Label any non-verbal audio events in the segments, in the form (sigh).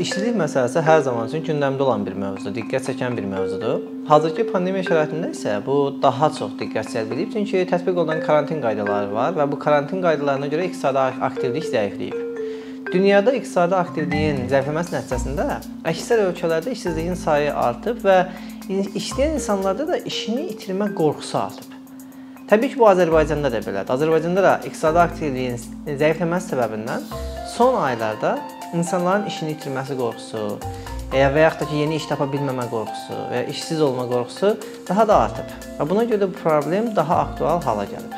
İşsizlik məsələsi hər zaman üçün gündəmdə olan bir mövzudur, diqqət çəkən bir mövzudur. Hazırki pandemiya şəraitində isə bu daha çox diqqət cəlb edib, çünki tətbiq olunan karantin qaydaları var və bu karantin qaydalarına görə iqtisadi aktivlik zəifləyib. Dünyada iqtisadi aktivliyin zəifləməsi nəticəsində əksər ölkələrdə işsizliyin sayı artıb və işləyən insanlarda da işini itirmə qorxusu artıb. Təbii ki, bu Azərbaycanda da belədir. Azərbaycanda da iqtisadi aktivliyin zəifləməsi səbəbindən son aylarda insanların işini itirməsi qorxusu, və yaxud da ki, yeni iş tapa bilməmə qorxusu və ya işsiz olma qorxusu daha da artıb. Və buna görə də bu problem daha aktual hala gəlib.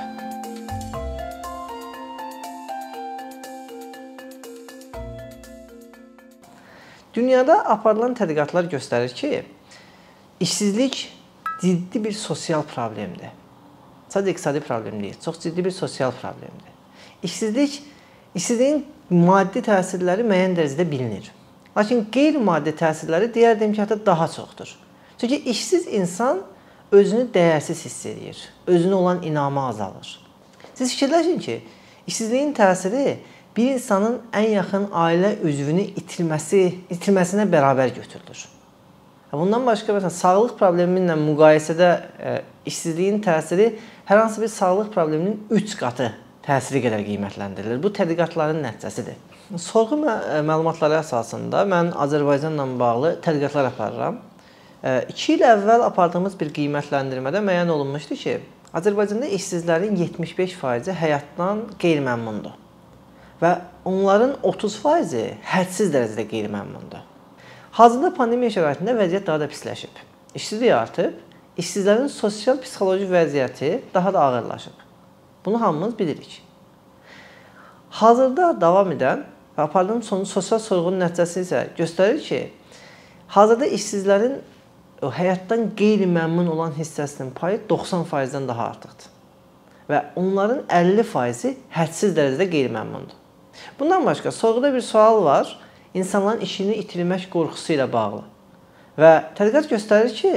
Dünyada aparılan tədqiqatlar göstərir ki, işsizlik ciddi bir sosial problemdir. Sadəcə iqtisadi problem deyil, çox ciddi bir sosial problemdir. İşsizlik işsizliyin maddi təsirləri müəyyən dərəcədə bilinir. Lakin qeyri-maddi təsirləri deyərdim ki, hətta daha çoxdur. Çünki işsiz insan özünü dəyərsiz hiss edir. Özünə olan inamı azalır. Siz fikirləşin ki, işsizliyin təsiri bir insanın ən yaxın ailə üzvünü itirməsi, itirməsinə bərabər götürülür. Bundan başqa məsələn sağlıq problemi ilə müqayisədə e, işsizliyin təsiri hər hansı bir sağlıq probleminin 3 qatı təsiri qədər qiymətləndirilir. Bu tədqiqatların nəticəsidir. Sorğu məlumatları əsasında mən Azərbaycanla bağlı tədqiqatlar aparıram. 2 il əvvəl apardığımız bir qiymətləndirmədə müəyyən olunmuşdu ki, Azərbaycanda işsizlərin 75%-i həyatdan qeyri-məmnundur və onların 30%-i hədsiz dərəcədə qeyri-məmnundur. Hazırda pandemiya şəraitində vəziyyət daha da pisləşib. İşsizlik artıb, işsizlərin sosial-psixoloji vəziyyəti daha da ağırlaşıb. Bunu hamımız bilirik. Hazırda davam edən və apardığım son sosial sorğunun nəticəsi isə göstərir ki, hazırda işsizlərin o həyatdan qeyri-məmnun olan hissəsinin payı 90%-dən daha artıqdır. Və onların 50%-i hədsiz dərəcədə qeyri-məmnundur. Bundan başqa sorğuda bir sual var. İnsanların işini itirmək qorxusu ilə bağlı. Və tədqiqat göstərir ki,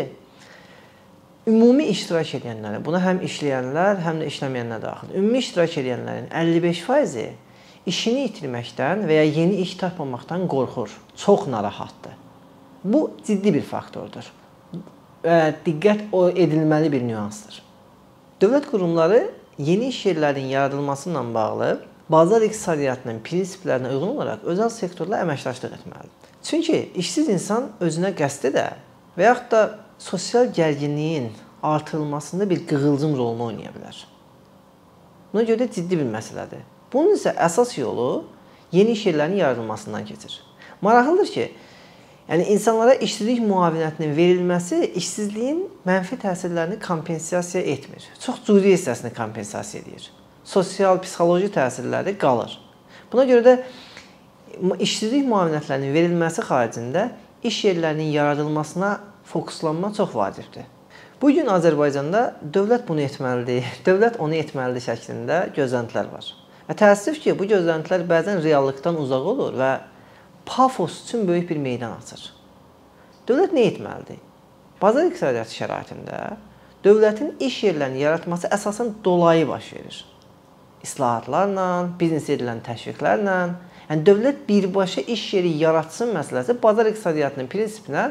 ümumi iştirak edənlərin, buna həm işləyənlər, həm də işləməyənlər daxil. Ümumi iştirak edənlərin 55%-i işini itirməkdən və ya yeni iş tapmamaqdan qorxur. Çox narahatdır. Bu ciddi bir faktordur. Və diqqət edilməli bir nüansdır. Dövlət qurumları yeni iş yerlərinin yaradılması ilə bağlı bazar iqtisadiyyatının prinsiplərinə uyğun olaraq özəl sektorla əməkdaşlıq etməlidir. Çünki işsiz insan özünə qəsd edə və yaxud da sosial gərginliyin artırılmasında bir qığılcım rolunu oynaya bilər. Buna görə də ciddi bir məsələdir. Bunun isə əsas yolu yeni iş yerlərinin yaradılmasından keçir. Maraqlıdır ki, yəni insanlara işsizlik müavinətinin verilməsi işsizliyin mənfi təsirlərini kompensasiya etmir. Çox cüzi hissəsini kompensasiya edir. Sosial, psixoloji təsirləri qalır. Buna görə də işsizlik müavinətlərinin verilməsi xaricində iş yerlərinin yaradılmasına fokuslanma çox vacibdir. Bu gün Azərbaycanda dövlət bunu etməlidir, (laughs) dövlət onu etməlidir şəklində gözləntilər var. Və təəssüf ki, bu gözləntilər bəzən reallıqdan uzaq olur və pafos üçün böyük bir meydan açır. Dövlət nə etməlidir? Bazar iqtisadiyyatı şəraitində dövlətin iş yerlərini yaratması əsasən dolayı baş verir. İslahatlarla, biznes edilən təşviqlərlə, yəni dövlət birbaşa iş yeri yaratsın məsələsi bazar iqtisadiyyatının prinsipinə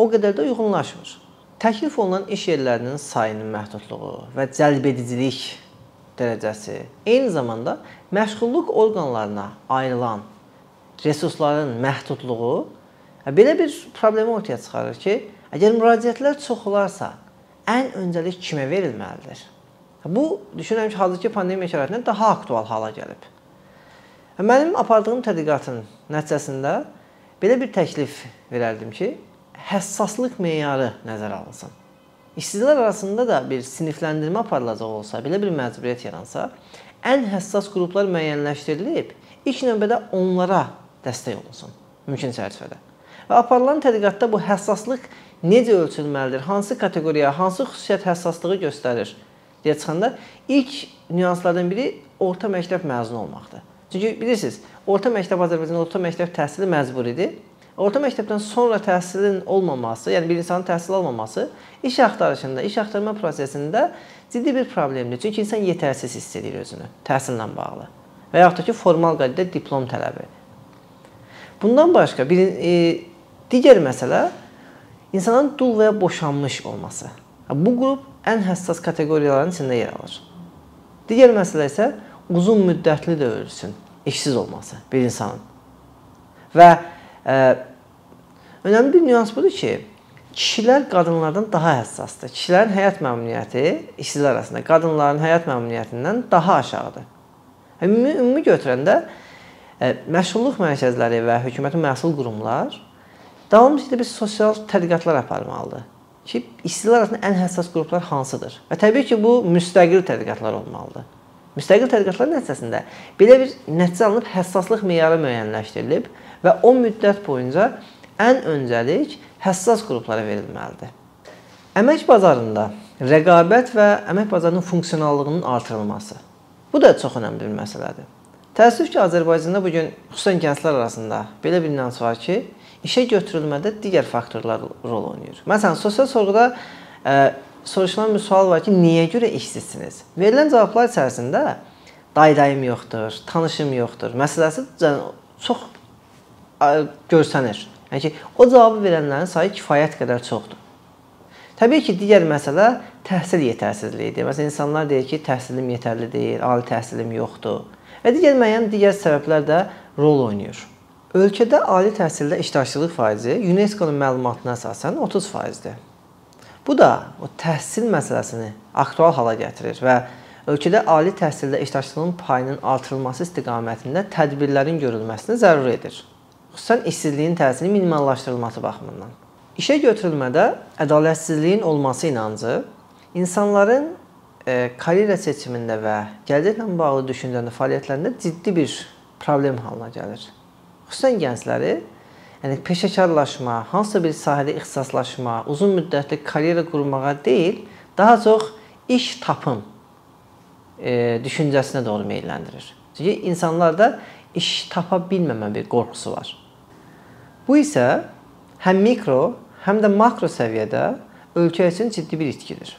o qədər də uyğunlaşmır. Təklif olunan iş yerlərinin sayının məhdudluğu və cəlbedicilik dərəcəsi, eyni zamanda məşğulluq orqanlarına ayrılan resursların məhdudluğu belə bir problemi ortaya çıxarır ki, əgər müraciətlər çox olarsa, ən öncəlik kimə verilməlidir? Bu düşünürəm ki, hazırki pandemiya şəraitində daha aktual hala gəlib. Mənim apardığım tədqiqatın nəticəsində belə bir təklif verərdim ki, həssaslıq meyarı nəzərə alınsın. İşsizlər arasında da bir sinifləndirmə aparılacaq olsa, belə bir məcburiyyət yaransa, ən həssas qruplar müəyyənləşdirilib, ilk növbədə onlara dəstək olunsun mümkün çərçivədə. Və aparılan tədqiqatda bu həssaslıq necə ölçülməlidir? Hansı kateqoriya, hansı xüsusiyyət həssaslığı göstərir? deyə çıxanda ilk nüanslardan biri orta məktəb məzunu olmaqdır. Çünki bilirsiniz, orta məktəb Azərbaycanda orta məktəb təhsili məcburidir Orta məktəbdən sonra təhsilin olmaması, yəni bir insanın təhsil almaması iş axtarışında, iş axtarma prosesində ciddi bir problemdir. Çünki insan yetərsiz hiss edir özünü təhsillə bağlı və yaxud da ki, formal qaydada diplom tələbi. Bundan başqa bir e, digər məsələ insanın dul və ya boşanmış olması. Bu qrup ən həssas kateqoriyaların içində yer alır. Digər məsələ isə uzun müddətli də ölsün, işsiz olması bir insanın. Və önəmli bir nüans budur ki, kişilər qadınlardan daha həssasdır. Kişilərin həyat məmnuniyyəti işsizlər arasında qadınların həyat məmnuniyyətindən daha aşağıdır. Ümumi, ümumi götürəndə e, məşğulluq mərkəzləri və hökumətin məsul qurumlar davamlı şəkildə bir sosial tədqiqatlar aparmalıdır ki, işsizlər arasında ən həssas qruplar hansıdır? Və təbii ki, bu müstəqil tədqiqatlar olmalıdır. Müstəqil tədqiqatlar nəticəsində belə bir nəticə alınıb həssaslıq meyarı müəyyənləşdirilib və o müddət boyunca ən öncəlik həssas qruplara verilməlidir. Əmək bazarında rəqabət və əmək bazarının funksionallığının artırılması. Bu da çox önəmli bir məsələdir. Təəssüf ki, Azərbaycanda bu gün xüsusən gənclər arasında belə bir inanc var ki, işə götürülmədə digər faktorlar rol oynayır. Məsələn, sosial sorğuda ə, e, soruşulan bir sual var ki, niyə görə işsizsiniz? Verilən cavablar içərisində daydayım yoxdur, tanışım yoxdur məsələsi çox görsənir. Yəni ki, o cavabı verənlərin sayı kifayət qədər çoxdur. Təbii ki, digər məsələ təhsil yetərsizliyidir. Məsələn, insanlar deyir ki, təhsilim yetərli deyil, ali təhsilim yoxdur. Və digər müəyyən digər səbəblər də rol oynayır. Ölkədə ali təhsildə iştirakçılıq faizi UNESCO-nun məlumatına əsasən 30%dir. Bu da o təhsil məsələsini aktual hala gətirir və ölkədə ali təhsildə iştirakçılığın payının artırılması istiqamətində tədbirlərin görülməsini zərur edir xüsusən işsizliyin təsirinin minimallaşdırılması baxımından. İşə götürülmədə ədalətsizliyin olması inancı insanların e, karyera seçimində və gələcəklə bağlı düşüncəndə fəaliyyətlərində ciddi bir problem halına gəlir. Xüsusən gəncləri yəni peşəkarlaşma, hansısa bir sahədə ixtisaslaşma, uzun müddətli karyera qurmağa deyil, daha çox iş tapım e, düşüncəsinə doğru meyləndirir. Çünki insanlarda iş tapa bilməmə bir qorxusu var. Bu isə həm mikro, həm də makro səviyyədə ölkə üçün ciddi bir itkidir.